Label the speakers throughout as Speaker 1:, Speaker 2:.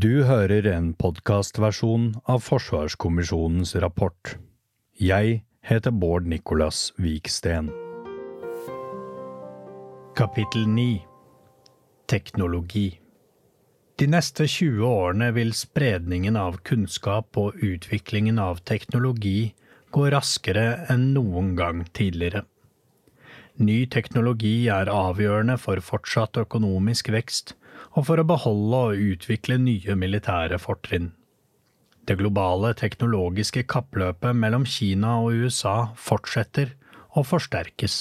Speaker 1: Du hører en podkastversjon av Forsvarskommisjonens rapport. Jeg heter Bård Nicolas Viksten. Kapittel 9 Teknologi De neste 20 årene vil spredningen av kunnskap og utviklingen av teknologi gå raskere enn noen gang tidligere. Ny teknologi er avgjørende for fortsatt økonomisk vekst og for å beholde og utvikle nye militære fortrinn. Det globale teknologiske kappløpet mellom Kina og USA fortsetter og forsterkes.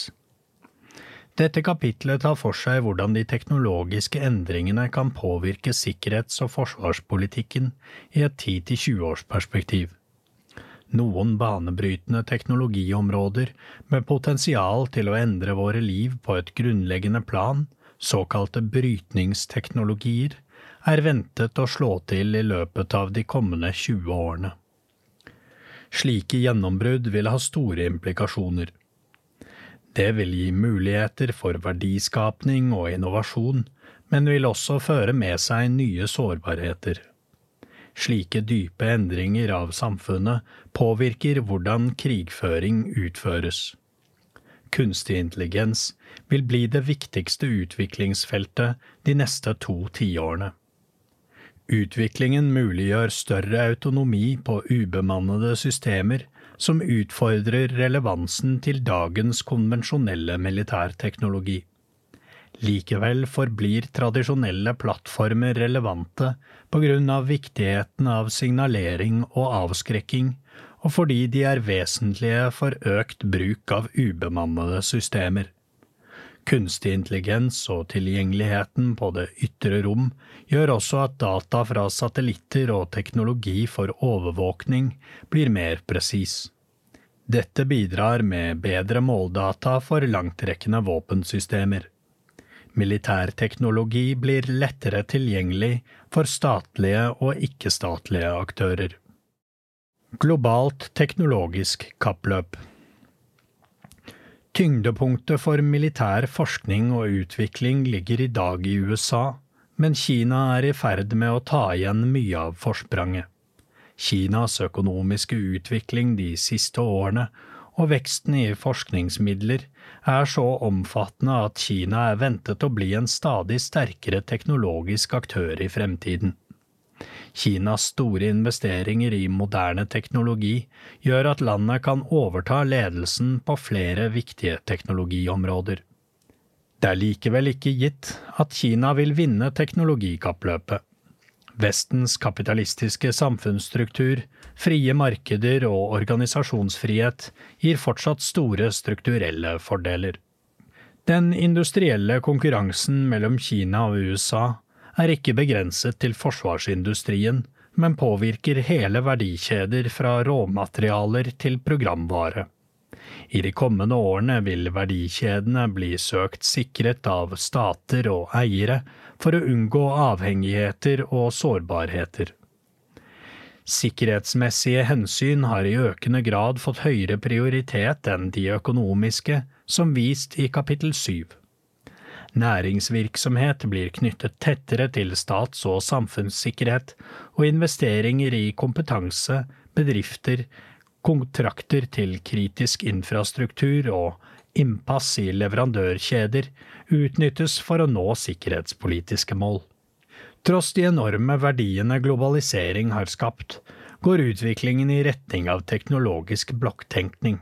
Speaker 1: Dette kapitlet tar for seg hvordan de teknologiske endringene kan påvirke sikkerhets- og forsvarspolitikken i et 10–20 års perspektiv. Noen banebrytende teknologiområder med potensial til å endre våre liv på et grunnleggende plan, såkalte brytningsteknologier, er ventet å slå til i løpet av de kommende 20 årene. Slike gjennombrudd vil ha store implikasjoner. Det vil gi muligheter for verdiskapning og innovasjon, men vil også føre med seg nye sårbarheter. Slike dype endringer av samfunnet påvirker hvordan krigføring utføres. Kunstig intelligens vil bli det viktigste utviklingsfeltet de neste to tiårene. Utviklingen muliggjør større autonomi på ubemannede systemer som utfordrer relevansen til dagens konvensjonelle militærteknologi. Likevel forblir tradisjonelle plattformer relevante på grunn av viktigheten av signalering og avskrekking, og fordi de er vesentlige for økt bruk av ubemannede systemer. Kunstig intelligens og tilgjengeligheten på det ytre rom gjør også at data fra satellitter og teknologi for overvåkning blir mer presis. Dette bidrar med bedre måldata for langtrekkende våpensystemer. Militærteknologi blir lettere tilgjengelig for statlige og ikke-statlige aktører. Globalt teknologisk kappløp Tyngdepunktet for militær forskning og utvikling ligger i dag i USA, men Kina er i ferd med å ta igjen mye av forspranget. Kinas økonomiske utvikling de siste årene og veksten i forskningsmidler er så omfattende at Kina er ventet å bli en stadig sterkere teknologisk aktør i fremtiden. Kinas store investeringer i moderne teknologi gjør at landet kan overta ledelsen på flere viktige teknologiområder. Det er likevel ikke gitt at Kina vil vinne teknologikappløpet. Vestens kapitalistiske samfunnsstruktur, frie markeder og organisasjonsfrihet gir fortsatt store strukturelle fordeler. Den industrielle konkurransen mellom Kina og USA er ikke begrenset til forsvarsindustrien, men påvirker hele verdikjeder fra råmaterialer til programvare. I de kommende årene vil verdikjedene bli søkt sikret av stater og eiere for å unngå avhengigheter og sårbarheter. Sikkerhetsmessige hensyn har i økende grad fått høyere prioritet enn de økonomiske, som vist i kapittel syv. Næringsvirksomhet blir knyttet tettere til stats- og samfunnssikkerhet, og investeringer i kompetanse, bedrifter, kontrakter til kritisk infrastruktur og innpass i leverandørkjeder utnyttes for å nå sikkerhetspolitiske mål. Tross de enorme verdiene globalisering har skapt, går utviklingen i retning av teknologisk blokktenkning.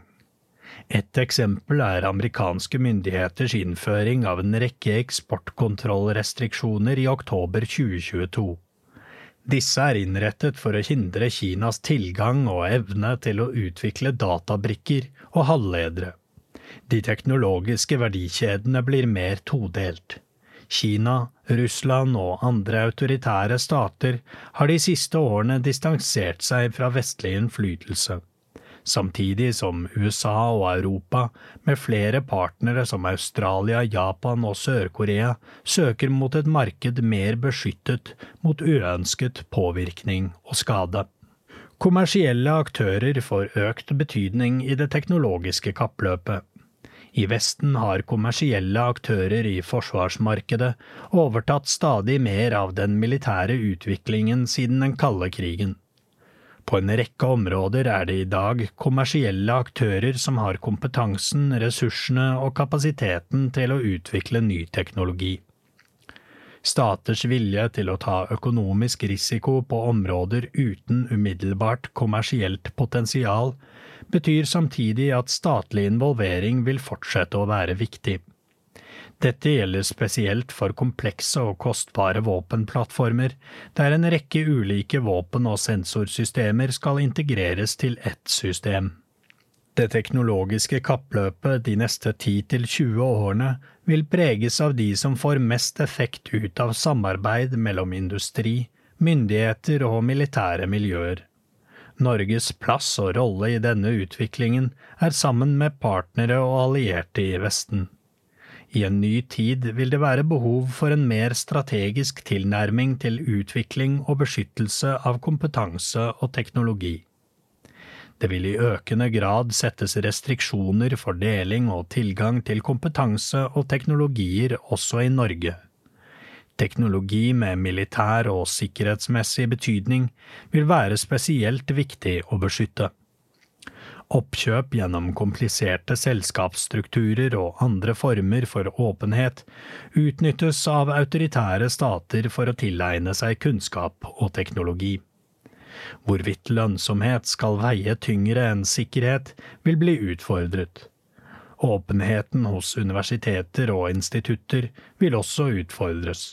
Speaker 1: Et eksempel er amerikanske myndigheters innføring av en rekke eksportkontrollrestriksjoner i oktober 2022. Disse er innrettet for å hindre Kinas tilgang og evne til å utvikle databrikker og halvledere. De teknologiske verdikjedene blir mer todelt. Kina, Russland og andre autoritære stater har de siste årene distansert seg fra vestlig innflytelse samtidig som USA og Europa, med flere partnere som Australia, Japan og Sør-Korea, søker mot et marked mer beskyttet mot uønsket påvirkning og skade. Kommersielle aktører får økt betydning i det teknologiske kappløpet. I Vesten har kommersielle aktører i forsvarsmarkedet overtatt stadig mer av den militære utviklingen siden den kalde krigen. På en rekke områder er det i dag kommersielle aktører som har kompetansen, ressursene og kapasiteten til å utvikle ny teknologi. Staters vilje til å ta økonomisk risiko på områder uten umiddelbart kommersielt potensial betyr samtidig at statlig involvering vil fortsette å være viktig. Dette gjelder spesielt for komplekse og kostbare våpenplattformer, der en rekke ulike våpen- og sensorsystemer skal integreres til ett system. Det teknologiske kappløpet de neste 10–20 årene vil preges av de som får mest effekt ut av samarbeid mellom industri, myndigheter og militære miljøer. Norges plass og rolle i denne utviklingen er sammen med partnere og allierte i Vesten. I en ny tid vil det være behov for en mer strategisk tilnærming til utvikling og beskyttelse av kompetanse og teknologi. Det vil i økende grad settes restriksjoner for deling og tilgang til kompetanse og teknologier også i Norge. Teknologi med militær og sikkerhetsmessig betydning vil være spesielt viktig å beskytte. Oppkjøp gjennom kompliserte selskapsstrukturer og andre former for åpenhet utnyttes av autoritære stater for å tilegne seg kunnskap og teknologi. Hvorvidt lønnsomhet skal veie tyngre enn sikkerhet, vil bli utfordret. Åpenheten hos universiteter og institutter vil også utfordres.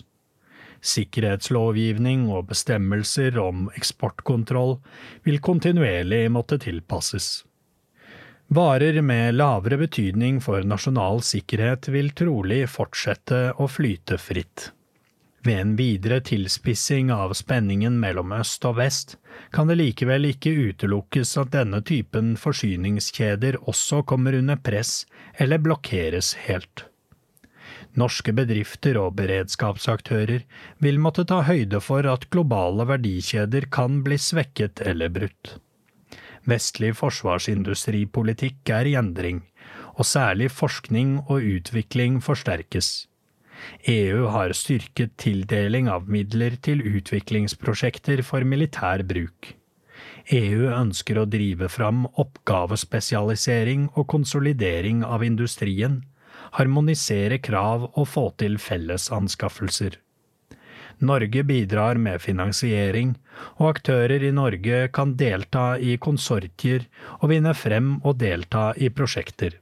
Speaker 1: Sikkerhetslovgivning og bestemmelser om eksportkontroll vil kontinuerlig måtte tilpasses. Varer med lavere betydning for nasjonal sikkerhet vil trolig fortsette å flyte fritt. Ved en videre tilspissing av spenningen mellom øst og vest kan det likevel ikke utelukkes at denne typen forsyningskjeder også kommer under press eller blokkeres helt. Norske bedrifter og beredskapsaktører vil måtte ta høyde for at globale verdikjeder kan bli svekket eller brutt. Vestlig forsvarsindustripolitikk er i endring, og særlig forskning og utvikling forsterkes. EU har styrket tildeling av midler til utviklingsprosjekter for militær bruk. EU ønsker å drive fram oppgavespesialisering og konsolidering av industrien, harmonisere krav og få til fellesanskaffelser. Norge bidrar med finansiering, og aktører i Norge kan delta i konsortier og vinne frem og delta i prosjekter.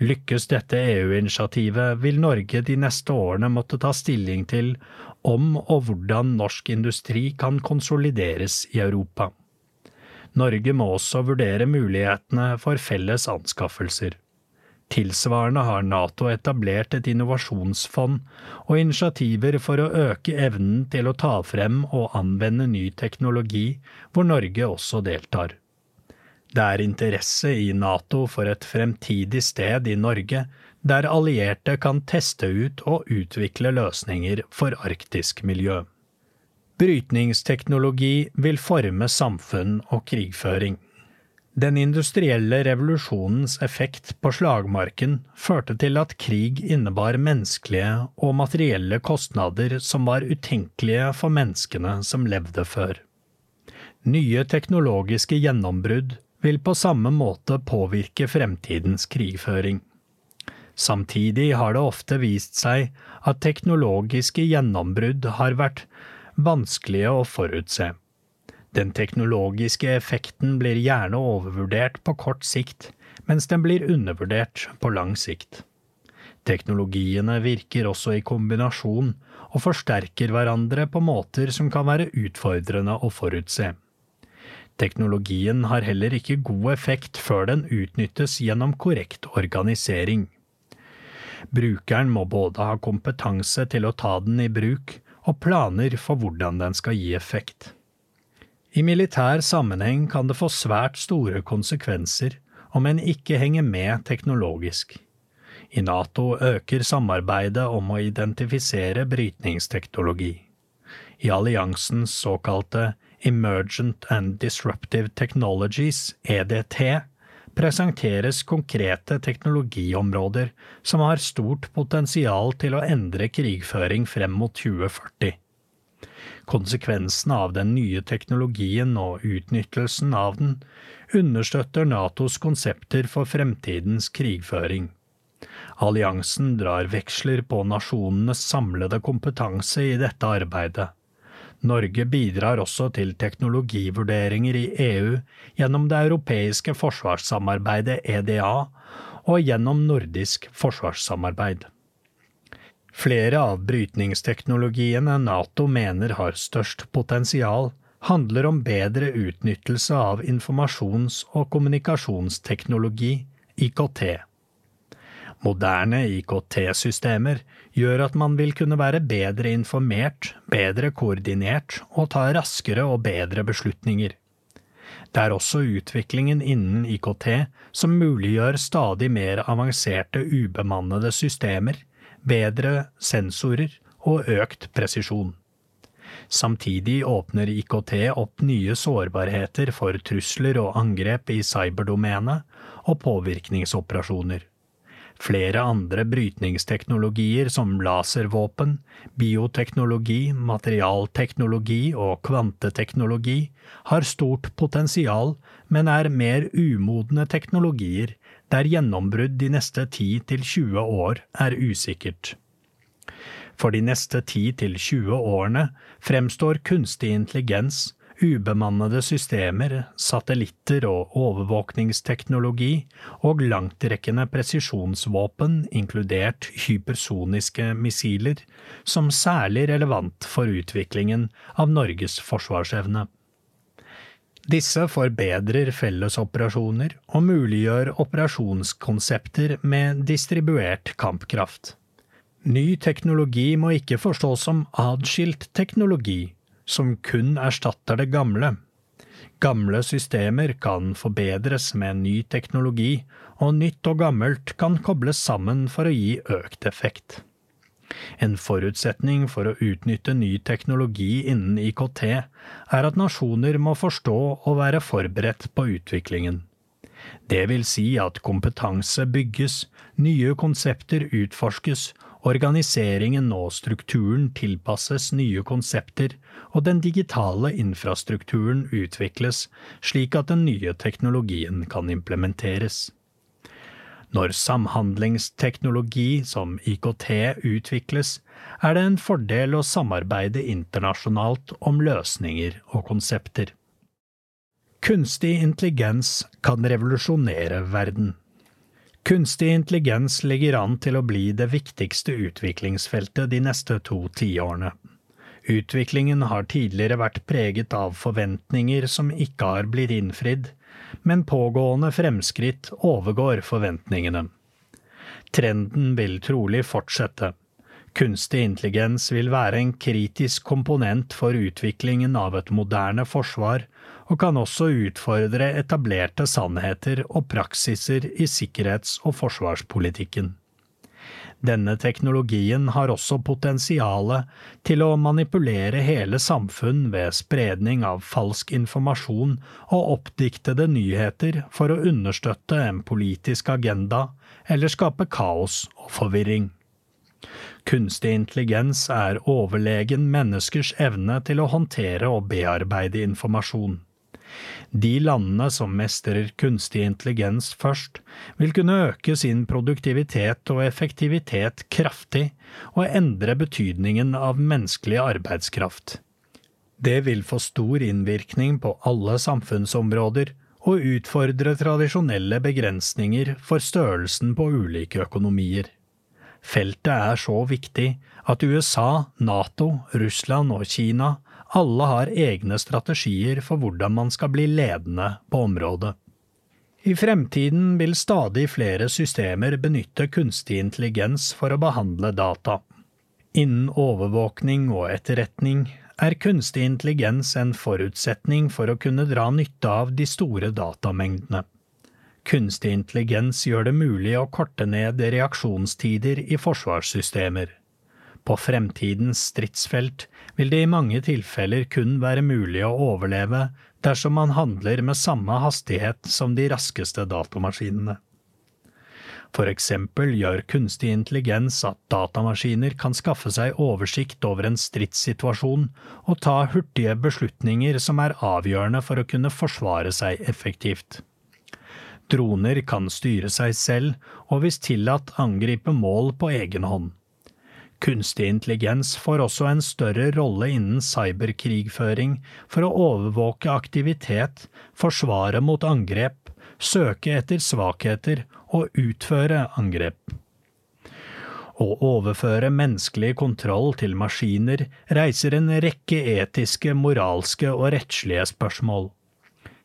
Speaker 1: Lykkes dette EU-initiativet, vil Norge de neste årene måtte ta stilling til om og hvordan norsk industri kan konsolideres i Europa. Norge må også vurdere mulighetene for felles anskaffelser. Tilsvarende har Nato etablert et innovasjonsfond og initiativer for å øke evnen til å ta frem og anvende ny teknologi, hvor Norge også deltar. Det er interesse i Nato for et fremtidig sted i Norge der allierte kan teste ut og utvikle løsninger for arktisk miljø. Brytningsteknologi vil forme samfunn og krigføring. Den industrielle revolusjonens effekt på slagmarken førte til at krig innebar menneskelige og materielle kostnader som var utenkelige for menneskene som levde før. Nye teknologiske gjennombrudd vil på samme måte påvirke fremtidens krigføring. Samtidig har det ofte vist seg at teknologiske gjennombrudd har vært vanskelige å forutse. Den teknologiske effekten blir gjerne overvurdert på kort sikt, mens den blir undervurdert på lang sikt. Teknologiene virker også i kombinasjon og forsterker hverandre på måter som kan være utfordrende å forutse. Teknologien har heller ikke god effekt før den utnyttes gjennom korrekt organisering. Brukeren må både ha kompetanse til å ta den i bruk, og planer for hvordan den skal gi effekt. I militær sammenheng kan det få svært store konsekvenser om en ikke henger med teknologisk. I Nato øker samarbeidet om å identifisere brytningsteknologi. I alliansens såkalte Emergent and Disruptive Technologies, EDT, presenteres konkrete teknologiområder som har stort potensial til å endre krigføring frem mot 2040. Konsekvensene av den nye teknologien og utnyttelsen av den understøtter Natos konsepter for fremtidens krigføring. Alliansen drar veksler på nasjonenes samlede kompetanse i dette arbeidet. Norge bidrar også til teknologivurderinger i EU gjennom det europeiske forsvarssamarbeidet EDA og gjennom nordisk forsvarssamarbeid. Flere av brytningsteknologiene Nato mener har størst potensial, handler om bedre utnyttelse av informasjons- og kommunikasjonsteknologi, IKT. Moderne IKT-systemer gjør at man vil kunne være bedre informert, bedre koordinert og ta raskere og bedre beslutninger. Det er også utviklingen innen IKT som muliggjør stadig mer avanserte ubemannede systemer, bedre sensorer og økt presisjon. Samtidig åpner IKT opp nye sårbarheter for trusler og angrep i cyberdomenet og påvirkningsoperasjoner. Flere andre brytningsteknologier som laservåpen, bioteknologi, materialteknologi og kvanteteknologi har stort potensial, men er mer umodne teknologier der gjennombrudd de neste 10–20 år er usikkert. For de neste 10–20 årene fremstår kunstig intelligens, ubemannede systemer, satellitter og overvåkningsteknologi og langtrekkende presisjonsvåpen, inkludert hypersoniske missiler, som særlig relevant for utviklingen av Norges forsvarsevne. Disse forbedrer fellesoperasjoner og muliggjør operasjonskonsepter med distribuert kampkraft. Ny teknologi må ikke forstås som adskilt teknologi, som kun erstatter det gamle. Gamle systemer kan forbedres med ny teknologi, og nytt og gammelt kan kobles sammen for å gi økt effekt. En forutsetning for å utnytte ny teknologi innen IKT er at nasjoner må forstå og være forberedt på utviklingen. Det vil si at kompetanse bygges, nye konsepter utforskes, organiseringen og strukturen tilpasses nye konsepter, og den digitale infrastrukturen utvikles slik at den nye teknologien kan implementeres. Når samhandlingsteknologi som IKT utvikles, er det en fordel å samarbeide internasjonalt om løsninger og konsepter. Kunstig intelligens kan revolusjonere verden. Kunstig intelligens ligger an til å bli det viktigste utviklingsfeltet de neste to tiårene. Utviklingen har tidligere vært preget av forventninger som ikke har blitt innfridd, men pågående fremskritt overgår forventningene. Trenden vil trolig fortsette. Kunstig intelligens vil være en kritisk komponent for utviklingen av et moderne forsvar, og kan også utfordre etablerte sannheter og praksiser i sikkerhets- og forsvarspolitikken. Denne teknologien har også potensialet til å manipulere hele samfunn ved spredning av falsk informasjon og oppdiktede nyheter for å understøtte en politisk agenda eller skape kaos og forvirring. Kunstig intelligens er overlegen menneskers evne til å håndtere og bearbeide informasjon. De landene som mestrer kunstig intelligens først, vil kunne øke sin produktivitet og effektivitet kraftig og endre betydningen av menneskelig arbeidskraft. Det vil få stor innvirkning på alle samfunnsområder og utfordre tradisjonelle begrensninger for størrelsen på ulike økonomier. Feltet er så viktig at USA, Nato, Russland og Kina alle har egne strategier for hvordan man skal bli ledende på området. I fremtiden vil stadig flere systemer benytte kunstig intelligens for å behandle data. Innen overvåkning og etterretning er kunstig intelligens en forutsetning for å kunne dra nytte av de store datamengdene. Kunstig intelligens gjør det mulig å korte ned reaksjonstider i forsvarssystemer. På fremtidens stridsfelt vil det i mange tilfeller kun være mulig å overleve dersom man handler med samme hastighet som de raskeste datamaskinene. For eksempel gjør kunstig intelligens at datamaskiner kan skaffe seg oversikt over en stridssituasjon og ta hurtige beslutninger som er avgjørende for å kunne forsvare seg effektivt. Droner kan styre seg selv og hvis tillatt angripe mål på egen hånd. Kunstig intelligens får også en større rolle innen cyberkrigføring for å overvåke aktivitet, forsvare mot angrep, søke etter svakheter og utføre angrep. Å overføre menneskelig kontroll til maskiner reiser en rekke etiske, moralske og rettslige spørsmål.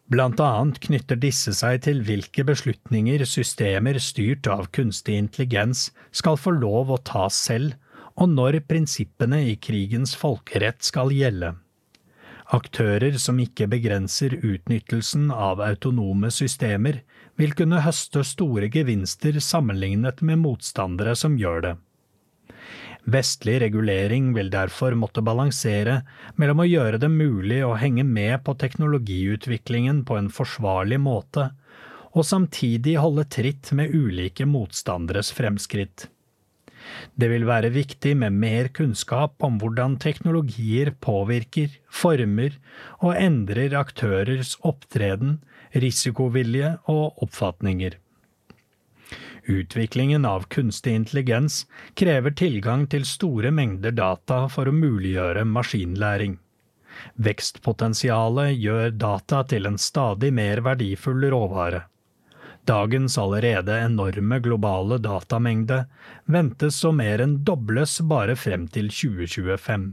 Speaker 1: Blant annet knytter disse seg til hvilke beslutninger systemer styrt av kunstig intelligens skal få lov å ta selv, og når prinsippene i krigens folkerett skal gjelde. Aktører som ikke begrenser utnyttelsen av autonome systemer, vil kunne høste store gevinster sammenlignet med motstandere som gjør det. Vestlig regulering vil derfor måtte balansere mellom å gjøre det mulig å henge med på teknologiutviklingen på en forsvarlig måte, og samtidig holde tritt med ulike motstanderes fremskritt. Det vil være viktig med mer kunnskap om hvordan teknologier påvirker, former og endrer aktørers opptreden, risikovilje og oppfatninger. Utviklingen av kunstig intelligens krever tilgang til store mengder data for å muliggjøre maskinlæring. Vekstpotensialet gjør data til en stadig mer verdifull råvare. Dagens allerede enorme globale datamengde ventes å mer enn dobles bare frem til 2025.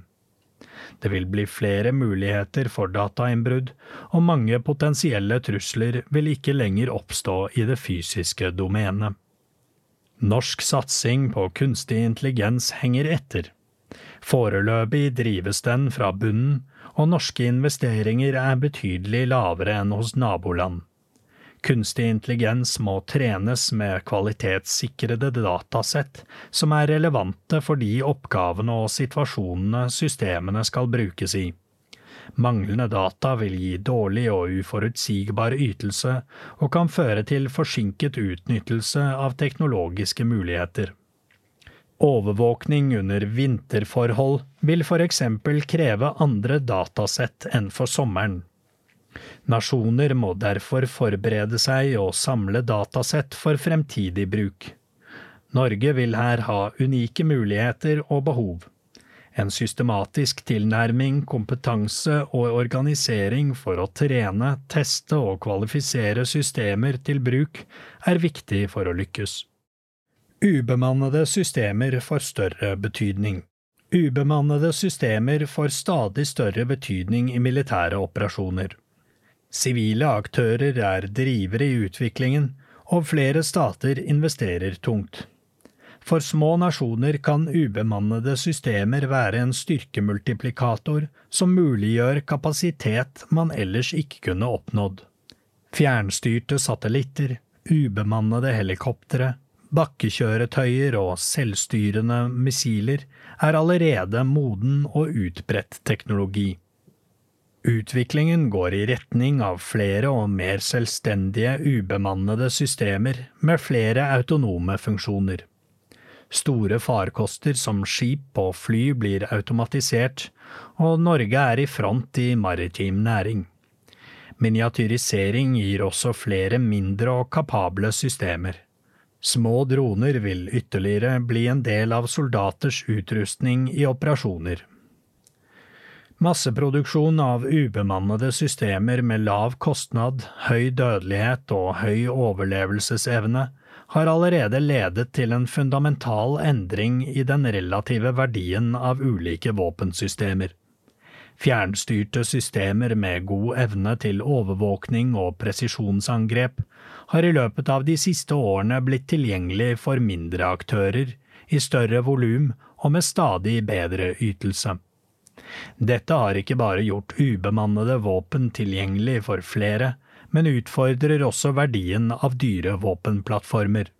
Speaker 1: Det vil bli flere muligheter for datainnbrudd, og mange potensielle trusler vil ikke lenger oppstå i det fysiske domenet. Norsk satsing på kunstig intelligens henger etter. Foreløpig drives den fra bunnen, og norske investeringer er betydelig lavere enn hos naboland. Kunstig intelligens må trenes med kvalitetssikrede datasett som er relevante for de oppgavene og situasjonene systemene skal brukes i. Manglende data vil gi dårlig og uforutsigbar ytelse, og kan føre til forsinket utnyttelse av teknologiske muligheter. Overvåkning under vinterforhold vil eksempel kreve andre datasett enn for sommeren. Nasjoner må derfor forberede seg og samle datasett for fremtidig bruk. Norge vil her ha unike muligheter og behov. En systematisk tilnærming, kompetanse og organisering for å trene, teste og kvalifisere systemer til bruk er viktig for å lykkes. Ubemannede systemer får større betydning. Ubemannede systemer får stadig større betydning i militære operasjoner. Sivile aktører er drivere i utviklingen, og flere stater investerer tungt. For små nasjoner kan ubemannede systemer være en styrkemultiplikator som muliggjør kapasitet man ellers ikke kunne oppnådd. Fjernstyrte satellitter, ubemannede helikoptre, bakkekjøretøyer og selvstyrende missiler er allerede moden og utbredt teknologi. Utviklingen går i retning av flere og mer selvstendige, ubemannede systemer med flere autonome funksjoner. Store farkoster som skip og fly blir automatisert, og Norge er i front i maritim næring. Miniatyrisering gir også flere mindre og kapable systemer. Små droner vil ytterligere bli en del av soldaters utrustning i operasjoner. Masseproduksjon av ubemannede systemer med lav kostnad, høy dødelighet og høy overlevelsesevne har allerede ledet til en fundamental endring i den relative verdien av ulike våpensystemer. Fjernstyrte systemer med god evne til overvåkning og presisjonsangrep har i løpet av de siste årene blitt tilgjengelig for mindre aktører, i større volum og med stadig bedre ytelse. Dette har ikke bare gjort ubemannede våpen tilgjengelig for flere, men utfordrer også verdien av dyre våpenplattformer.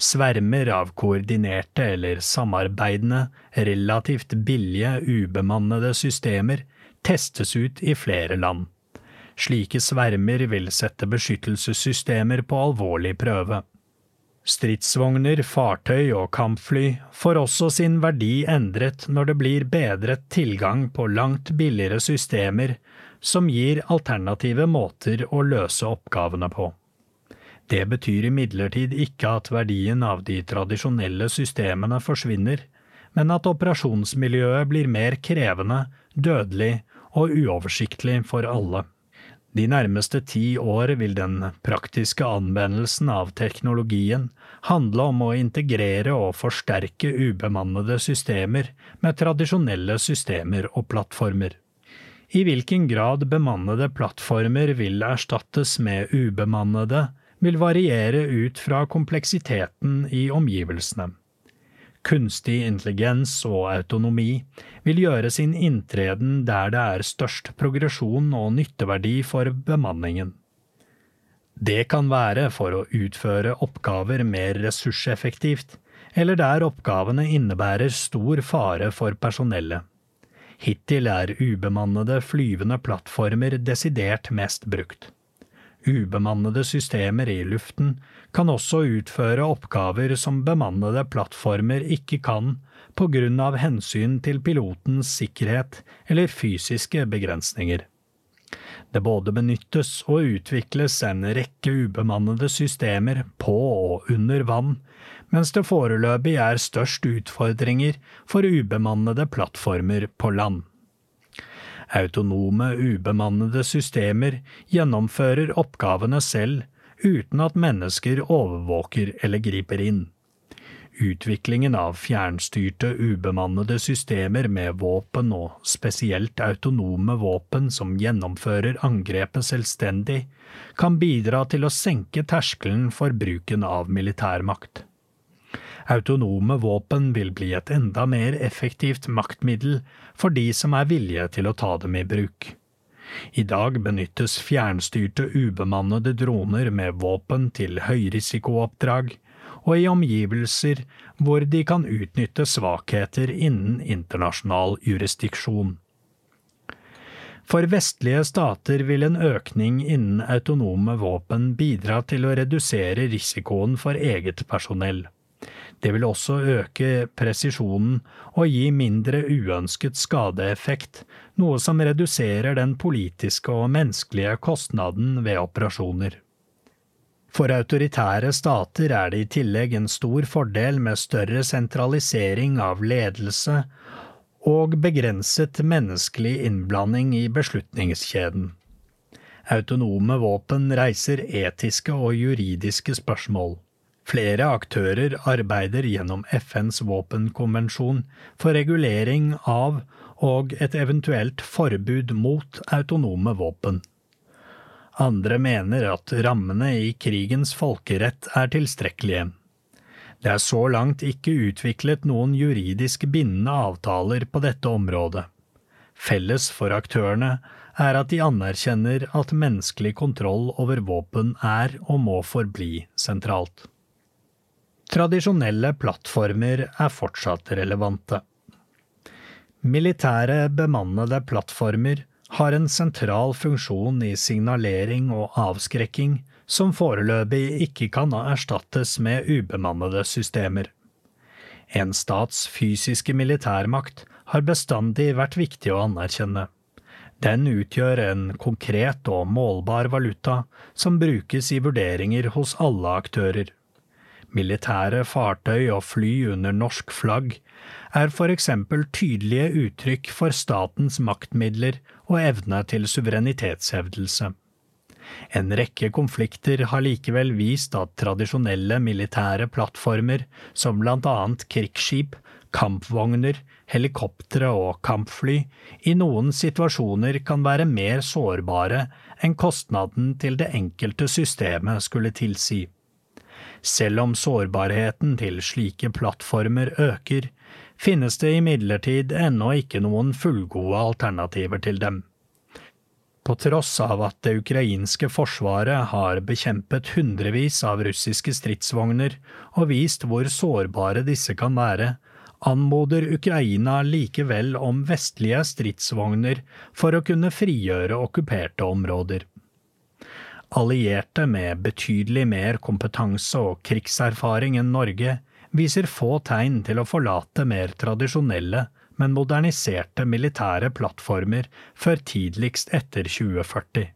Speaker 1: Svermer av koordinerte eller samarbeidende, relativt billige, ubemannede systemer testes ut i flere land. Slike svermer vil sette beskyttelsessystemer på alvorlig prøve. Stridsvogner, fartøy og kampfly får også sin verdi endret når det blir bedret tilgang på langt billigere systemer som gir alternative måter å løse oppgavene på. Det betyr imidlertid ikke at verdien av de tradisjonelle systemene forsvinner, men at operasjonsmiljøet blir mer krevende, dødelig og uoversiktlig for alle. De nærmeste ti år vil den praktiske anvendelsen av teknologien handle om å integrere og forsterke ubemannede systemer med tradisjonelle systemer og plattformer. I hvilken grad bemannede plattformer vil erstattes med ubemannede, vil variere ut fra kompleksiteten i omgivelsene. Kunstig intelligens og autonomi vil gjøre sin inntreden der det er størst progresjon og nytteverdi for bemanningen. Det kan være for å utføre oppgaver mer ressurseffektivt, eller der oppgavene innebærer stor fare for personellet. Hittil er ubemannede flyvende plattformer desidert mest brukt. Ubemannede systemer i luften kan også utføre oppgaver som bemannede plattformer ikke kan av hensyn til pilotens sikkerhet eller fysiske begrensninger. Det både benyttes og utvikles en rekke ubemannede systemer på og under vann, mens det foreløpig er størst utfordringer for ubemannede plattformer på land. Autonome, ubemannede systemer gjennomfører oppgavene selv uten at mennesker overvåker eller griper inn. Utviklingen av fjernstyrte, ubemannede systemer med våpen og spesielt autonome våpen som gjennomfører angrepet selvstendig, kan bidra til å senke terskelen for bruken av militærmakt. Autonome våpen vil bli et enda mer effektivt maktmiddel for de som er villige til å ta dem i bruk. I dag benyttes fjernstyrte ubemannede droner med våpen til høyrisikooppdrag, og i omgivelser hvor de kan utnytte svakheter innen internasjonal jurisdiksjon. For vestlige stater vil en økning innen autonome våpen bidra til å redusere risikoen for eget personell. Det vil også øke presisjonen og gi mindre uønsket skadeeffekt, noe som reduserer den politiske og menneskelige kostnaden ved operasjoner. For autoritære stater er det i tillegg en stor fordel med større sentralisering av ledelse og begrenset menneskelig innblanding i beslutningskjeden. Autonome våpen reiser etiske og juridiske spørsmål. Flere aktører arbeider gjennom FNs våpenkonvensjon for regulering av og et eventuelt forbud mot autonome våpen. Andre mener at rammene i krigens folkerett er tilstrekkelige. Det er så langt ikke utviklet noen juridisk bindende avtaler på dette området. Felles for aktørene er at de anerkjenner at menneskelig kontroll over våpen er og må forbli sentralt. Tradisjonelle plattformer er fortsatt relevante. Militære bemannede plattformer har en sentral funksjon i signalering og avskrekking som foreløpig ikke kan erstattes med ubemannede systemer. En stats fysiske militærmakt har bestandig vært viktig å anerkjenne. Den utgjør en konkret og målbar valuta som brukes i vurderinger hos alle aktører. Militære fartøy og fly under norsk flagg er for eksempel tydelige uttrykk for statens maktmidler og evne til suverenitetshevdelse. En rekke konflikter har likevel vist at tradisjonelle militære plattformer, som blant annet krigsskip, kampvogner, helikoptre og kampfly, i noen situasjoner kan være mer sårbare enn kostnaden til det enkelte systemet skulle tilsi. Selv om sårbarheten til slike plattformer øker, finnes det imidlertid ennå ikke noen fullgode alternativer til dem. På tross av at det ukrainske forsvaret har bekjempet hundrevis av russiske stridsvogner og vist hvor sårbare disse kan være, anmoder Ukraina likevel om vestlige stridsvogner for å kunne frigjøre okkuperte områder. Allierte med betydelig mer kompetanse og krigserfaring enn Norge viser få tegn til å forlate mer tradisjonelle, men moderniserte militære plattformer før tidligst etter 2040.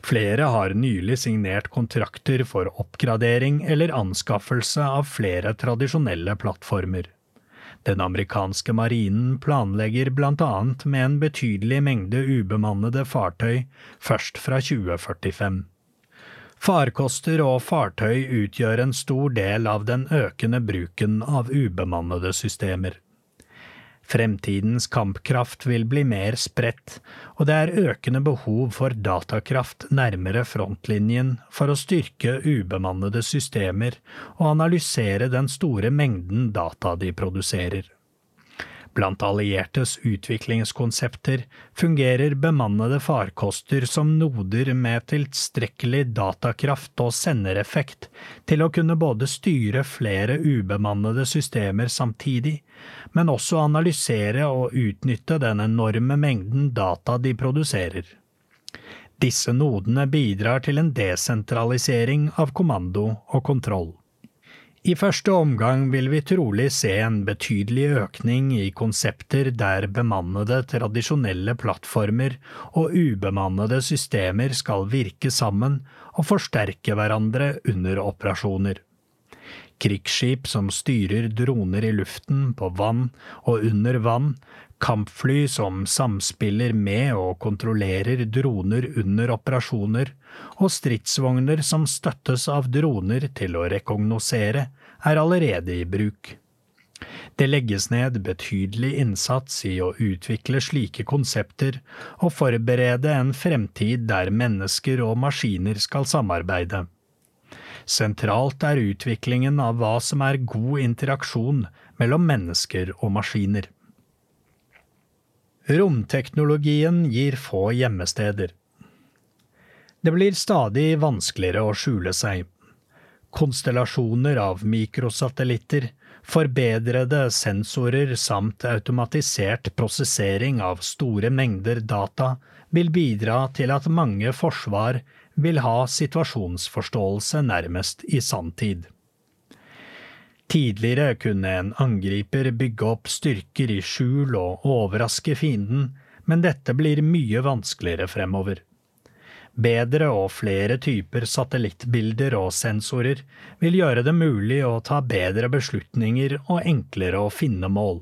Speaker 1: Flere har nylig signert kontrakter for oppgradering eller anskaffelse av flere tradisjonelle plattformer. Den amerikanske marinen planlegger blant annet med en betydelig mengde ubemannede fartøy først fra 2045. Farkoster og fartøy utgjør en stor del av den økende bruken av ubemannede systemer. Fremtidens kampkraft vil bli mer spredt, og det er økende behov for datakraft nærmere frontlinjen for å styrke ubemannede systemer og analysere den store mengden data de produserer. Blant alliertes utviklingskonsepter fungerer bemannede farkoster som noder med tilstrekkelig datakraft og sendereffekt til å kunne både styre flere ubemannede systemer samtidig, men også analysere og utnytte den enorme mengden data de produserer. Disse nodene bidrar til en desentralisering av kommando og kontroll. I første omgang vil vi trolig se en betydelig økning i konsepter der bemannede tradisjonelle plattformer og ubemannede systemer skal virke sammen og forsterke hverandre under operasjoner. Krigsskip som styrer droner i luften, på vann og under vann, kampfly som samspiller med og kontrollerer droner under operasjoner, og stridsvogner som støttes av droner til å rekognosere, er allerede i bruk. Det legges ned betydelig innsats i å utvikle slike konsepter og forberede en fremtid der mennesker og maskiner skal samarbeide. Sentralt er utviklingen av hva som er god interaksjon mellom mennesker og maskiner. Romteknologien gir få gjemmesteder. Det blir stadig vanskeligere å skjule seg. Konstellasjoner av mikrosatellitter, forbedrede sensorer samt automatisert prosessering av store mengder data vil bidra til at mange forsvar vil ha situasjonsforståelse nærmest i sanntid. Tidligere kunne en angriper bygge opp styrker i skjul og overraske fienden, men dette blir mye vanskeligere fremover. Bedre og flere typer satellittbilder og sensorer vil gjøre det mulig å ta bedre beslutninger og enklere å finne mål.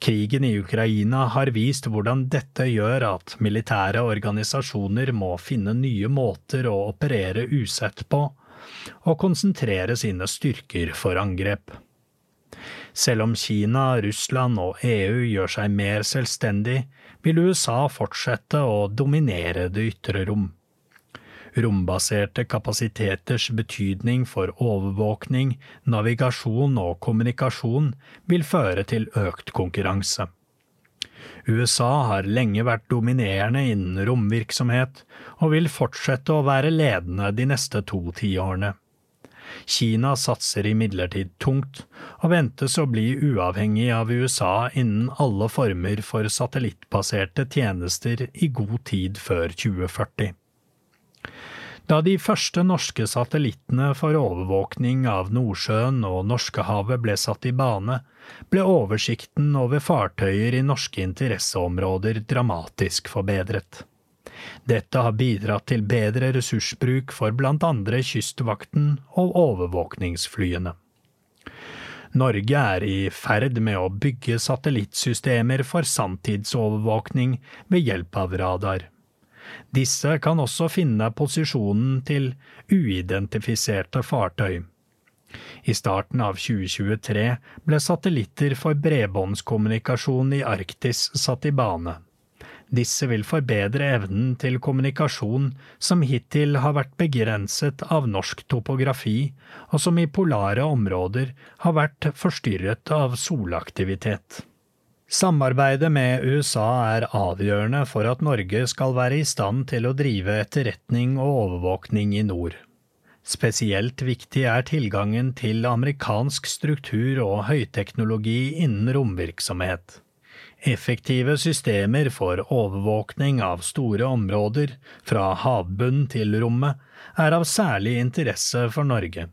Speaker 1: Krigen i Ukraina har vist hvordan dette gjør at militære organisasjoner må finne nye måter å operere usett på, og konsentrere sine styrker for angrep. Selv om Kina, Russland og EU gjør seg mer selvstendig, vil USA fortsette å dominere det ytre rom. Rombaserte kapasiteters betydning for overvåkning, navigasjon og kommunikasjon vil føre til økt konkurranse. USA har lenge vært dominerende innen romvirksomhet, og vil fortsette å være ledende de neste to tiårene. Kina satser imidlertid tungt, og ventes å bli uavhengig av USA innen alle former for satellittbaserte tjenester i god tid før 2040. Da de første norske satellittene for overvåkning av Nordsjøen og Norskehavet ble satt i bane, ble oversikten over fartøyer i norske interesseområder dramatisk forbedret. Dette har bidratt til bedre ressursbruk for blant andre Kystvakten og overvåkningsflyene. Norge er i ferd med å bygge satellittsystemer for sanntidsovervåkning ved hjelp av radar. Disse kan også finne posisjonen til uidentifiserte fartøy. I starten av 2023 ble satellitter for bredbåndskommunikasjon i Arktis satt i bane. Disse vil forbedre evnen til kommunikasjon som hittil har vært begrenset av norsk topografi, og som i polare områder har vært forstyrret av solaktivitet. Samarbeidet med USA er avgjørende for at Norge skal være i stand til å drive etterretning og overvåkning i nord. Spesielt viktig er tilgangen til amerikansk struktur og høyteknologi innen romvirksomhet. Effektive systemer for overvåkning av store områder, fra havbunn til rommet, er av særlig interesse for Norge.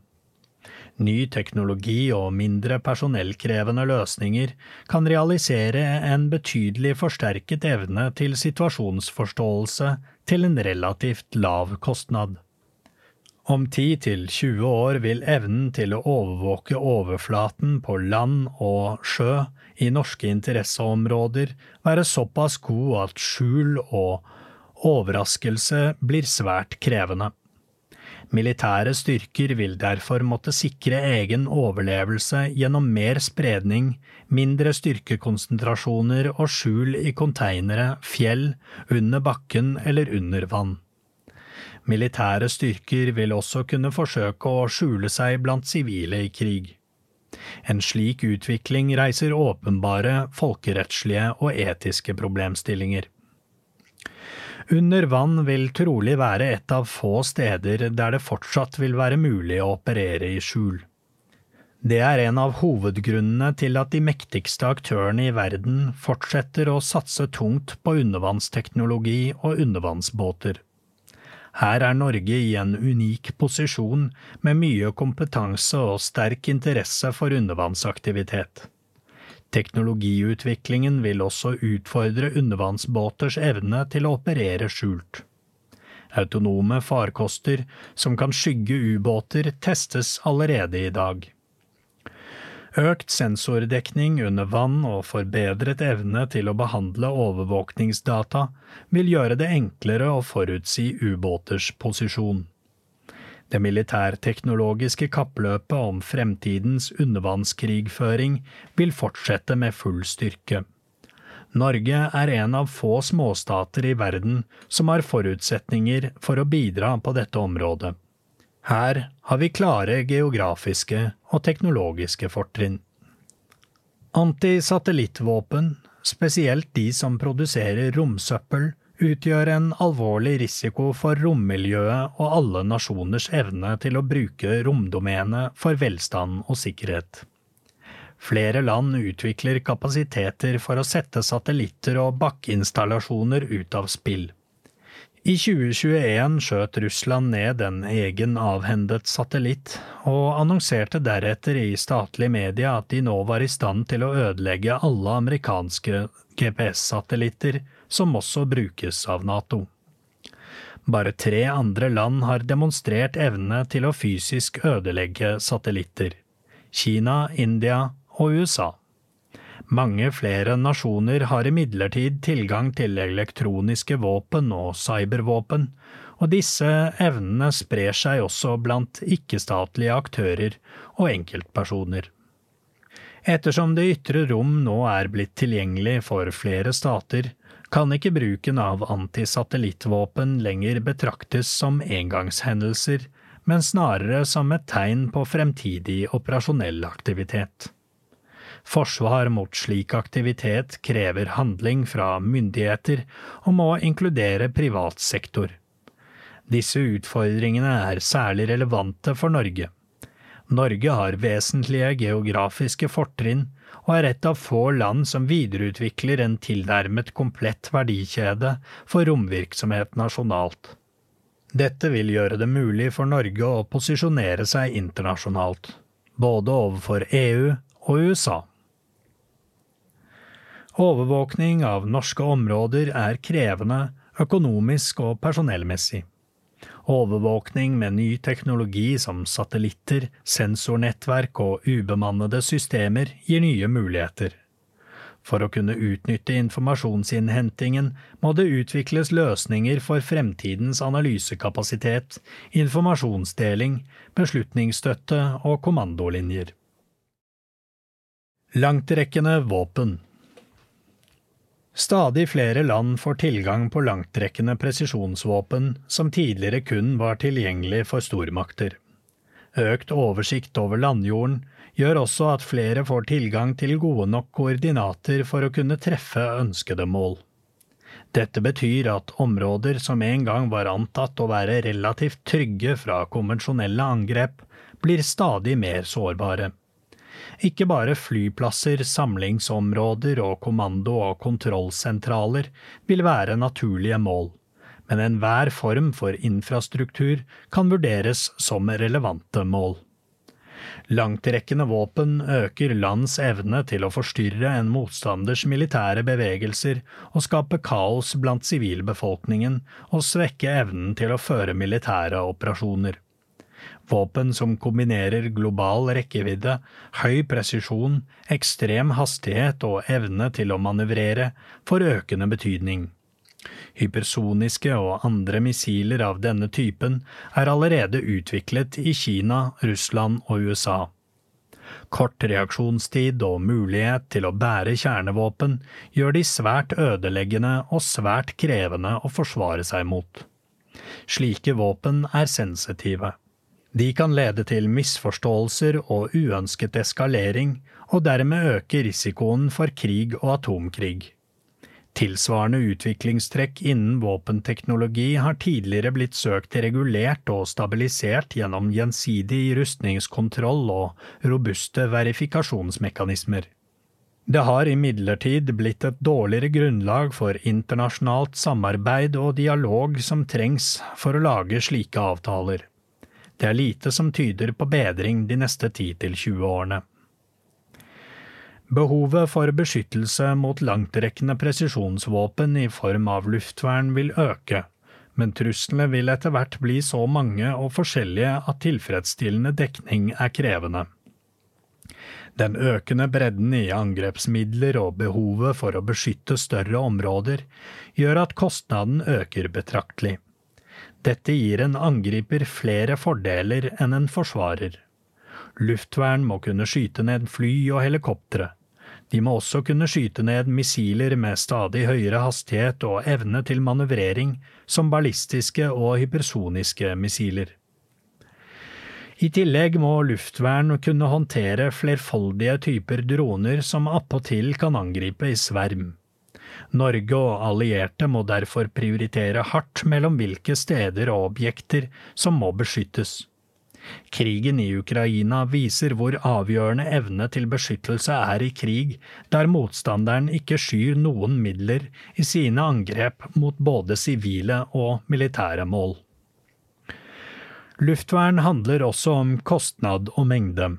Speaker 1: Ny teknologi og mindre personellkrevende løsninger kan realisere en betydelig forsterket evne til situasjonsforståelse til en relativt lav kostnad. Om 10–20 år vil evnen til å overvåke overflaten på land og sjø i norske interesseområder være såpass god at skjul og overraskelse blir svært krevende. Militære styrker vil derfor måtte sikre egen overlevelse gjennom mer spredning, mindre styrkekonsentrasjoner og skjul i konteinere, fjell, under bakken eller under vann. Militære styrker vil også kunne forsøke å skjule seg blant sivile i krig. En slik utvikling reiser åpenbare folkerettslige og etiske problemstillinger. Under vann vil trolig være et av få steder der det fortsatt vil være mulig å operere i skjul. Det er en av hovedgrunnene til at de mektigste aktørene i verden fortsetter å satse tungt på undervannsteknologi og undervannsbåter. Her er Norge i en unik posisjon med mye kompetanse og sterk interesse for undervannsaktivitet. Teknologiutviklingen vil også utfordre undervannsbåters evne til å operere skjult. Autonome farkoster som kan skygge ubåter, testes allerede i dag. Økt sensordekning under vann og forbedret evne til å behandle overvåkningsdata vil gjøre det enklere å forutsi ubåters posisjon. Det militærteknologiske kappløpet om fremtidens undervannskrigføring vil fortsette med full styrke. Norge er en av få småstater i verden som har forutsetninger for å bidra på dette området. Her har vi klare geografiske og teknologiske fortrinn. Antisatellittvåpen, spesielt de som produserer romsøppel, utgjør en alvorlig risiko for rommiljøet og alle nasjoners evne til å bruke romdomenet for velstand og sikkerhet. Flere land utvikler kapasiteter for å sette satellitter og bakkeinstallasjoner ut av spill. I 2021 skjøt Russland ned en egen avhendet satellitt, og annonserte deretter i statlige media at de nå var i stand til å ødelegge alle amerikanske GPS-satellitter som også brukes av Nato. Bare tre andre land har demonstrert evne til å fysisk ødelegge satellitter – Kina, India og USA. Mange flere nasjoner har imidlertid tilgang til elektroniske våpen og cybervåpen, og disse evnene sprer seg også blant ikke-statlige aktører og enkeltpersoner. Ettersom det ytre rom nå er blitt tilgjengelig for flere stater, kan ikke bruken av antisatellittvåpen lenger betraktes som engangshendelser, men snarere som et tegn på fremtidig operasjonell aktivitet. Forsvar mot slik aktivitet krever handling fra myndigheter og må inkludere privat sektor. Disse utfordringene er særlig relevante for Norge. Norge har vesentlige geografiske fortrinn og er et av få land som videreutvikler en tilnærmet komplett verdikjede for romvirksomhet nasjonalt. Dette vil gjøre det mulig for Norge å posisjonere seg internasjonalt, både overfor EU og USA. Overvåkning av norske områder er krevende økonomisk og personellmessig. Overvåkning med ny teknologi som satellitter, sensornettverk og ubemannede systemer gir nye muligheter. For å kunne utnytte informasjonsinnhentingen må det utvikles løsninger for fremtidens analysekapasitet, informasjonsdeling, beslutningsstøtte og kommandolinjer. Langtrekkende våpen Stadig flere land får tilgang på langtrekkende presisjonsvåpen som tidligere kun var tilgjengelig for stormakter. Økt oversikt over landjorden gjør også at flere får tilgang til gode nok koordinater for å kunne treffe ønskede mål. Dette betyr at områder som en gang var antatt å være relativt trygge fra konvensjonelle angrep, blir stadig mer sårbare. Ikke bare flyplasser, samlingsområder og kommando- og kontrollsentraler vil være naturlige mål, men enhver form for infrastruktur kan vurderes som relevante mål. Langtrekkende våpen øker lands evne til å forstyrre en motstanders militære bevegelser og skape kaos blant sivilbefolkningen og svekke evnen til å føre militære operasjoner. Våpen som kombinerer global rekkevidde, høy presisjon, ekstrem hastighet og evne til å manøvrere, får økende betydning. Hypersoniske og andre missiler av denne typen er allerede utviklet i Kina, Russland og USA. Kort reaksjonstid og mulighet til å bære kjernevåpen gjør de svært ødeleggende og svært krevende å forsvare seg mot. Slike våpen er sensitive. De kan lede til misforståelser og uønsket eskalering, og dermed øke risikoen for krig og atomkrig. Tilsvarende utviklingstrekk innen våpenteknologi har tidligere blitt søkt regulert og stabilisert gjennom gjensidig rustningskontroll og robuste verifikasjonsmekanismer. Det har imidlertid blitt et dårligere grunnlag for internasjonalt samarbeid og dialog som trengs for å lage slike avtaler. Det er lite som tyder på bedring de neste 10–20 årene. Behovet for beskyttelse mot langtrekkende presisjonsvåpen i form av luftvern vil øke, men truslene vil etter hvert bli så mange og forskjellige at tilfredsstillende dekning er krevende. Den økende bredden i angrepsmidler og behovet for å beskytte større områder gjør at kostnaden øker betraktelig. Dette gir en angriper flere fordeler enn en forsvarer. Luftvern må kunne skyte ned fly og helikoptre. De må også kunne skyte ned missiler med stadig høyere hastighet og evne til manøvrering, som ballistiske og hypersoniske missiler. I tillegg må luftvern kunne håndtere flerfoldige typer droner som appåtil kan angripe i sverm. Norge og allierte må derfor prioritere hardt mellom hvilke steder og objekter som må beskyttes. Krigen i Ukraina viser hvor avgjørende evne til beskyttelse er i krig der motstanderen ikke skyr noen midler i sine angrep mot både sivile og militære mål. Luftvern handler også om kostnad og mengde.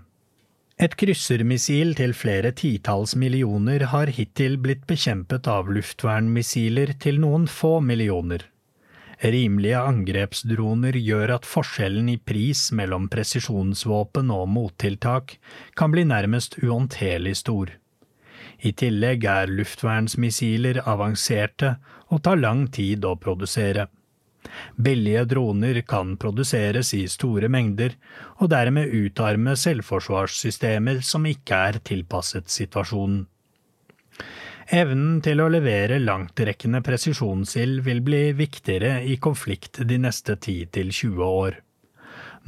Speaker 1: Et kryssermissil til flere titalls millioner har hittil blitt bekjempet av luftvernmissiler til noen få millioner. Rimelige angrepsdroner gjør at forskjellen i pris mellom presisjonsvåpen og mottiltak kan bli nærmest uhåndterlig stor. I tillegg er luftvernsmissiler avanserte og tar lang tid å produsere. Billige droner kan produseres i store mengder, og dermed utarme selvforsvarssystemer som ikke er tilpasset situasjonen. Evnen til å levere langtrekkende presisjonsild vil bli viktigere i konflikt de neste 10–20 år.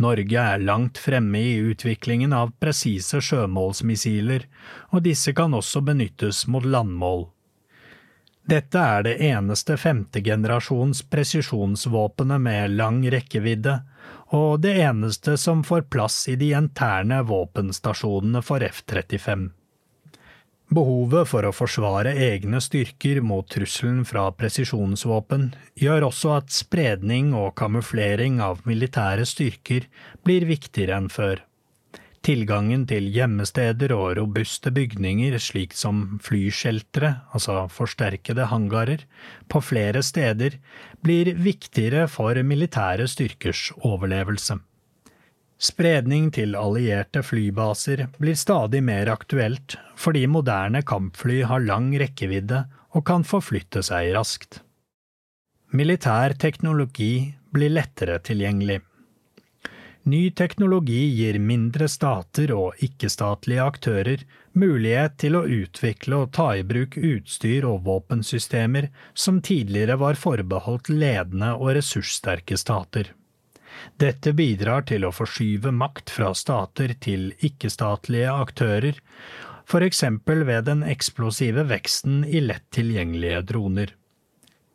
Speaker 1: Norge er langt fremme i utviklingen av presise sjømålsmissiler, og disse kan også benyttes mot landmål. Dette er det eneste femtegenerasjons presisjonsvåpenet med lang rekkevidde, og det eneste som får plass i de interne våpenstasjonene for F-35. Behovet for å forsvare egne styrker mot trusselen fra presisjonsvåpen gjør også at spredning og kamuflering av militære styrker blir viktigere enn før. Tilgangen til gjemmesteder og robuste bygninger, slik som flysheltere, altså forsterkede hangarer, på flere steder, blir viktigere for militære styrkers overlevelse. Spredning til allierte flybaser blir stadig mer aktuelt, fordi moderne kampfly har lang rekkevidde og kan forflytte seg raskt. Militær teknologi blir lettere tilgjengelig. Ny teknologi gir mindre stater og ikke-statlige aktører mulighet til å utvikle og ta i bruk utstyr og våpensystemer som tidligere var forbeholdt ledende og ressurssterke stater. Dette bidrar til å forskyve makt fra stater til ikke-statlige aktører, eksempel ved den eksplosive veksten i lett tilgjengelige droner.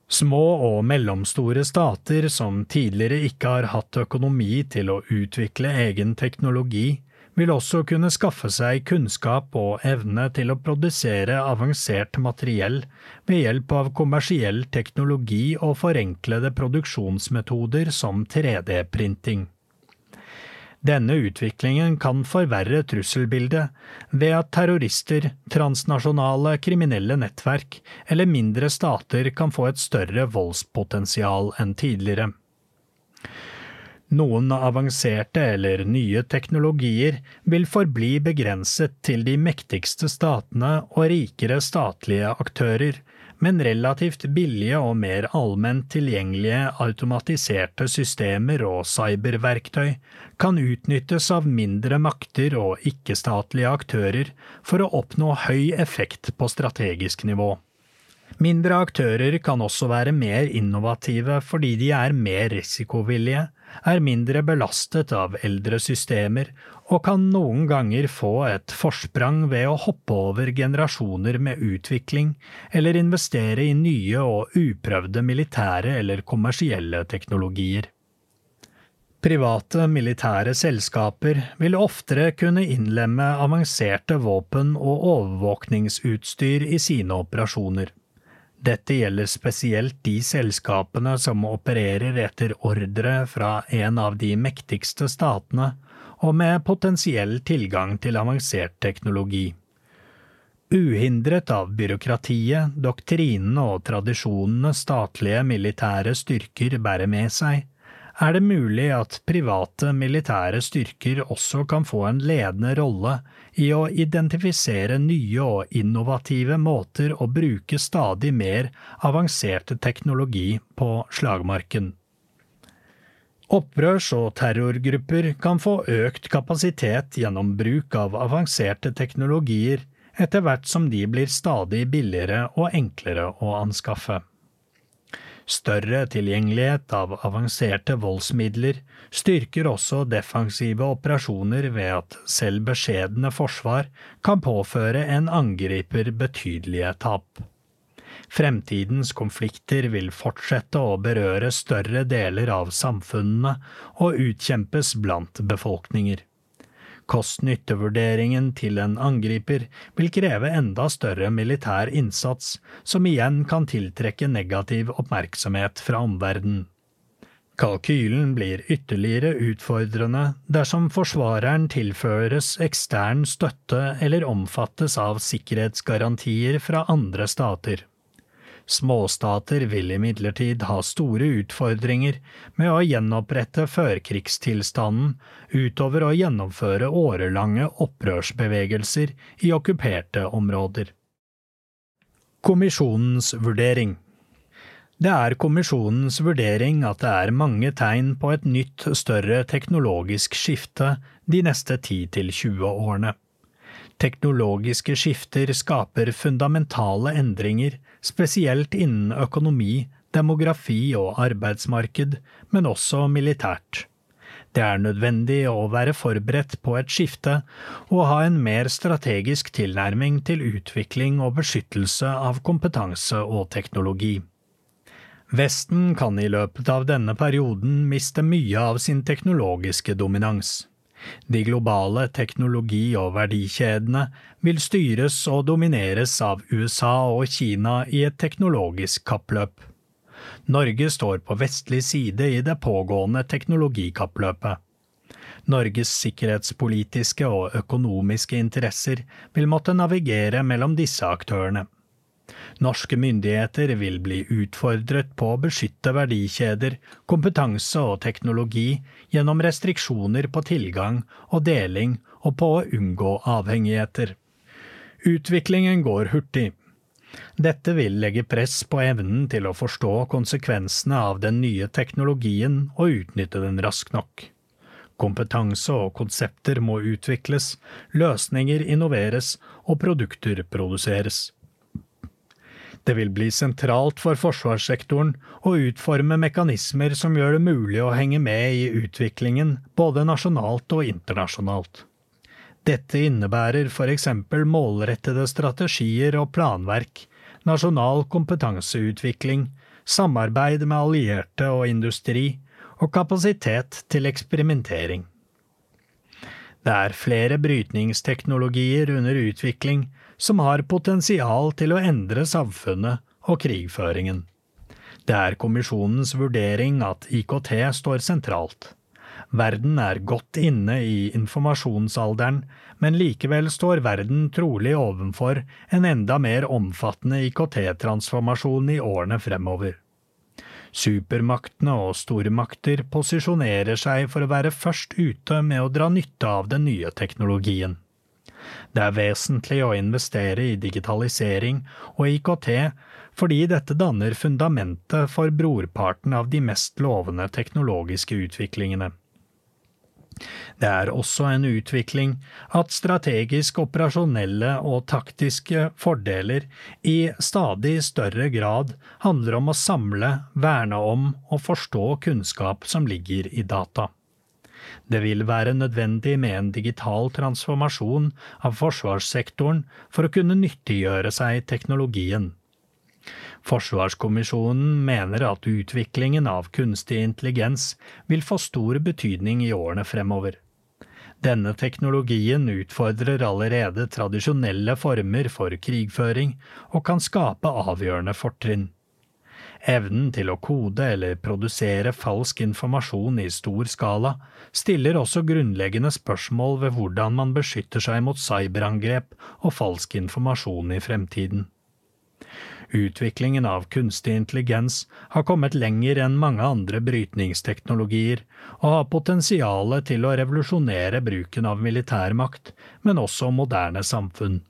Speaker 1: Små og mellomstore stater som tidligere ikke har hatt økonomi til å utvikle egen teknologi, vil også kunne skaffe seg kunnskap og evne til å produsere avansert materiell ved hjelp av kommersiell teknologi og forenklede produksjonsmetoder som 3D-printing. Denne utviklingen kan forverre trusselbildet ved at terrorister, transnasjonale kriminelle nettverk eller mindre stater kan få et større voldspotensial enn tidligere. Noen avanserte eller nye teknologier vil forbli begrenset til de mektigste statene og rikere statlige aktører, men relativt billige og mer allment tilgjengelige automatiserte systemer og cyberverktøy kan utnyttes av mindre makter og ikke-statlige aktører for å oppnå høy effekt på strategisk nivå. Mindre aktører kan også være mer innovative fordi de er mer risikovillige, er mindre belastet av eldre systemer og kan noen ganger få et forsprang ved å hoppe over generasjoner med utvikling eller investere i nye og uprøvde militære eller kommersielle teknologier. Private militære selskaper vil oftere kunne innlemme avanserte våpen og overvåkningsutstyr i sine operasjoner. Dette gjelder spesielt de selskapene som opererer etter ordre fra en av de mektigste statene, og med potensiell tilgang til avansert teknologi. Uhindret av byråkratiet, doktrinene og tradisjonene statlige militære styrker bærer med seg, er det mulig at private militære styrker også kan få en ledende rolle i å identifisere nye og innovative måter å bruke stadig mer avanserte teknologi på slagmarken. Opprørs- og terrorgrupper kan få økt kapasitet gjennom bruk av avanserte teknologier etter hvert som de blir stadig billigere og enklere å anskaffe. Større tilgjengelighet av avanserte voldsmidler styrker også defensive operasjoner ved at selv beskjedne forsvar kan påføre en angriper betydelige tap. Fremtidens konflikter vil fortsette å berøre større deler av samfunnene og utkjempes blant befolkninger. Kost-nytte-vurderingen til en angriper vil kreve enda større militær innsats, som igjen kan tiltrekke negativ oppmerksomhet fra omverdenen. Kalkylen blir ytterligere utfordrende dersom forsvareren tilføres ekstern støtte eller omfattes av sikkerhetsgarantier fra andre stater. Småstater vil imidlertid ha store utfordringer med å gjenopprette førkrigstilstanden utover å gjennomføre årelange opprørsbevegelser i okkuperte områder. Kommisjonens vurdering Det er kommisjonens vurdering at det er mange tegn på et nytt, større teknologisk skifte de neste 10–20 årene. Teknologiske skifter skaper fundamentale endringer, spesielt innen økonomi, demografi og arbeidsmarked, men også militært. Det er nødvendig å være forberedt på et skifte og ha en mer strategisk tilnærming til utvikling og beskyttelse av kompetanse og teknologi. Vesten kan i løpet av denne perioden miste mye av sin teknologiske dominans. De globale teknologi- og verdikjedene vil styres og domineres av USA og Kina i et teknologisk kappløp. Norge står på vestlig side i det pågående teknologikappløpet. Norges sikkerhetspolitiske og økonomiske interesser vil måtte navigere mellom disse aktørene. Norske myndigheter vil bli utfordret på å beskytte verdikjeder, kompetanse og teknologi gjennom restriksjoner på tilgang og deling og på å unngå avhengigheter. Utviklingen går hurtig. Dette vil legge press på evnen til å forstå konsekvensene av den nye teknologien og utnytte den raskt nok. Kompetanse og konsepter må utvikles, løsninger innoveres og produkter produseres. Det vil bli sentralt for forsvarssektoren å utforme mekanismer som gjør det mulig å henge med i utviklingen både nasjonalt og internasjonalt. Dette innebærer eksempel målrettede strategier og planverk, nasjonal kompetanseutvikling, samarbeid med allierte og industri, og kapasitet til eksperimentering. Det er flere brytningsteknologier under utvikling som har potensial til å endre samfunnet og krigføringen. Det er kommisjonens vurdering at IKT står sentralt. Verden er godt inne i informasjonsalderen, men likevel står verden trolig ovenfor en enda mer omfattende IKT-transformasjon i årene fremover. Supermaktene og stormakter posisjonerer seg for å være først ute med å dra nytte av den nye teknologien. Det er vesentlig å investere i digitalisering og IKT fordi dette danner fundamentet for brorparten av de mest lovende teknologiske utviklingene. Det er også en utvikling at strategisk operasjonelle og taktiske fordeler i stadig større grad handler om å samle, verne om og forstå kunnskap som ligger i data. Det vil være nødvendig med en digital transformasjon av forsvarssektoren for å kunne nyttiggjøre seg teknologien. Forsvarskommisjonen mener at utviklingen av kunstig intelligens vil få stor betydning i årene fremover. Denne teknologien utfordrer allerede tradisjonelle former for krigføring og kan skape avgjørende fortrinn. Evnen til å kode eller produsere falsk informasjon i stor skala stiller også grunnleggende spørsmål ved hvordan man beskytter seg mot cyberangrep og falsk informasjon i fremtiden. Utviklingen av kunstig intelligens har kommet lenger enn mange andre brytningsteknologier, og har potensial til å revolusjonere bruken av militærmakt, men også moderne samfunn.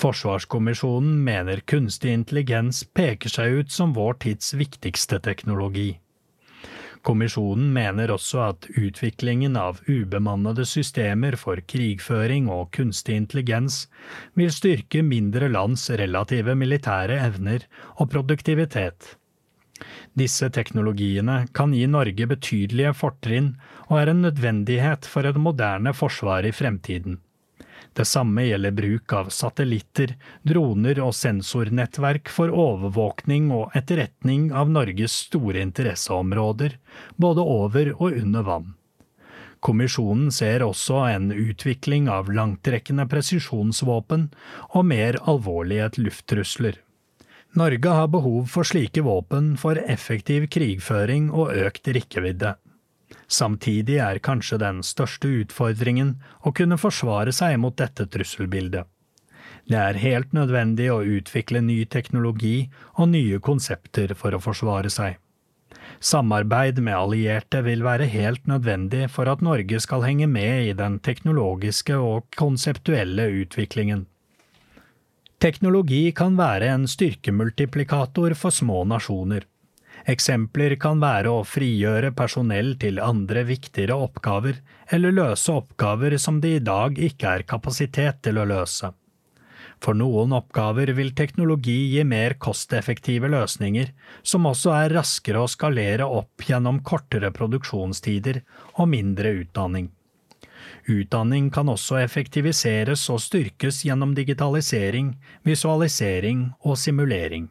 Speaker 1: Forsvarskommisjonen mener kunstig intelligens peker seg ut som vår tids viktigste teknologi. Kommisjonen mener også at utviklingen av ubemannede systemer for krigføring og kunstig intelligens vil styrke mindre lands relative militære evner og produktivitet. Disse teknologiene kan gi Norge betydelige fortrinn og er en nødvendighet for et moderne forsvar i fremtiden. Det samme gjelder bruk av satellitter, droner og sensornettverk for overvåkning og etterretning av Norges store interesseområder, både over og under vann. Kommisjonen ser også en utvikling av langtrekkende presisjonsvåpen og mer alvorlige lufttrusler. Norge har behov for slike våpen for effektiv krigføring og økt rekkevidde. Samtidig er kanskje den største utfordringen å kunne forsvare seg mot dette trusselbildet. Det er helt nødvendig å utvikle ny teknologi og nye konsepter for å forsvare seg. Samarbeid med allierte vil være helt nødvendig for at Norge skal henge med i den teknologiske og konseptuelle utviklingen. Teknologi kan være en styrkemultiplikator for små nasjoner. Eksempler kan være å frigjøre personell til andre viktigere oppgaver, eller løse oppgaver som det i dag ikke er kapasitet til å løse. For noen oppgaver vil teknologi gi mer kosteffektive løsninger, som også er raskere å skalere opp gjennom kortere produksjonstider og mindre utdanning. Utdanning kan også effektiviseres og styrkes gjennom digitalisering, visualisering og simulering.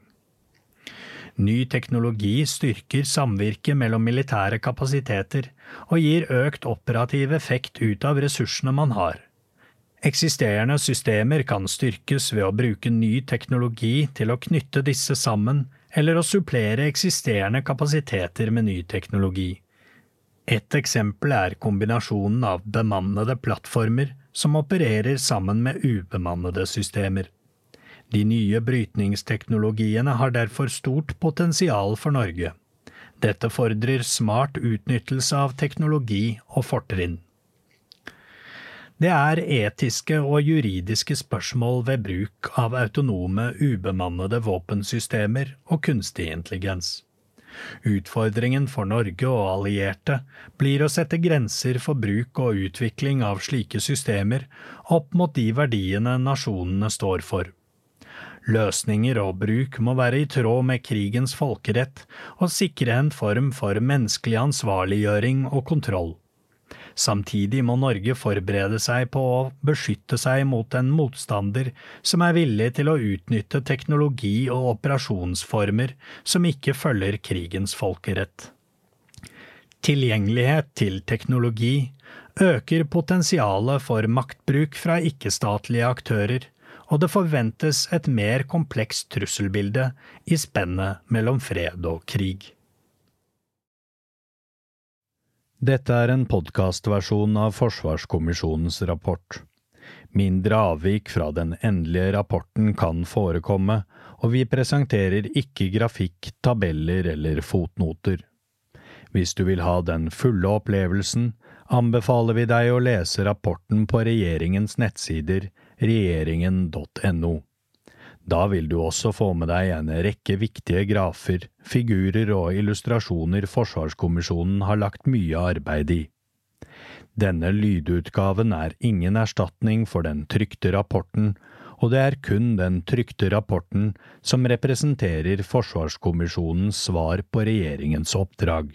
Speaker 1: Ny teknologi styrker samvirket mellom militære kapasiteter og gir økt operativ effekt ut av ressursene man har. Eksisterende systemer kan styrkes ved å bruke ny teknologi til å knytte disse sammen, eller å supplere eksisterende kapasiteter med ny teknologi. Et eksempel er kombinasjonen av bemannede plattformer som opererer sammen med ubemannede systemer. De nye brytningsteknologiene har derfor stort potensial for Norge. Dette fordrer smart utnyttelse av teknologi og fortrinn. Det er etiske og juridiske spørsmål ved bruk av autonome, ubemannede våpensystemer og kunstig intelligens. Utfordringen for Norge og allierte blir å sette grenser for bruk og utvikling av slike systemer opp mot de verdiene nasjonene står for. Løsninger og bruk må være i tråd med krigens folkerett og sikre en form for menneskelig ansvarliggjøring og kontroll. Samtidig må Norge forberede seg på å beskytte seg mot en motstander som er villig til å utnytte teknologi og operasjonsformer som ikke følger krigens folkerett. Tilgjengelighet til teknologi øker potensialet for maktbruk fra ikke-statlige aktører, og det forventes et mer komplekst trusselbilde i spennet mellom fred og krig. Dette er en podkastversjon av Forsvarskommisjonens rapport. Mindre avvik fra den endelige rapporten kan forekomme, og vi presenterer ikke grafikk, tabeller eller fotnoter. Hvis du vil ha den fulle opplevelsen, anbefaler vi deg å lese rapporten på regjeringens nettsider regjeringen.no. Da vil du også få med deg en rekke viktige grafer, figurer og illustrasjoner Forsvarskommisjonen har lagt mye arbeid i. Denne lydutgaven er ingen erstatning for den trykte rapporten, og det er kun den trykte rapporten som representerer Forsvarskommisjonens svar på regjeringens oppdrag.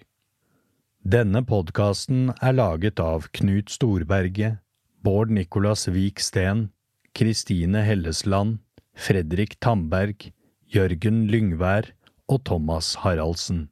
Speaker 1: Denne podkasten er laget av Knut Storberget, Bård Nicolas Vik Steen, Kristine Hellesland, Fredrik Tamberg, Jørgen Lyngvær og Thomas Haraldsen.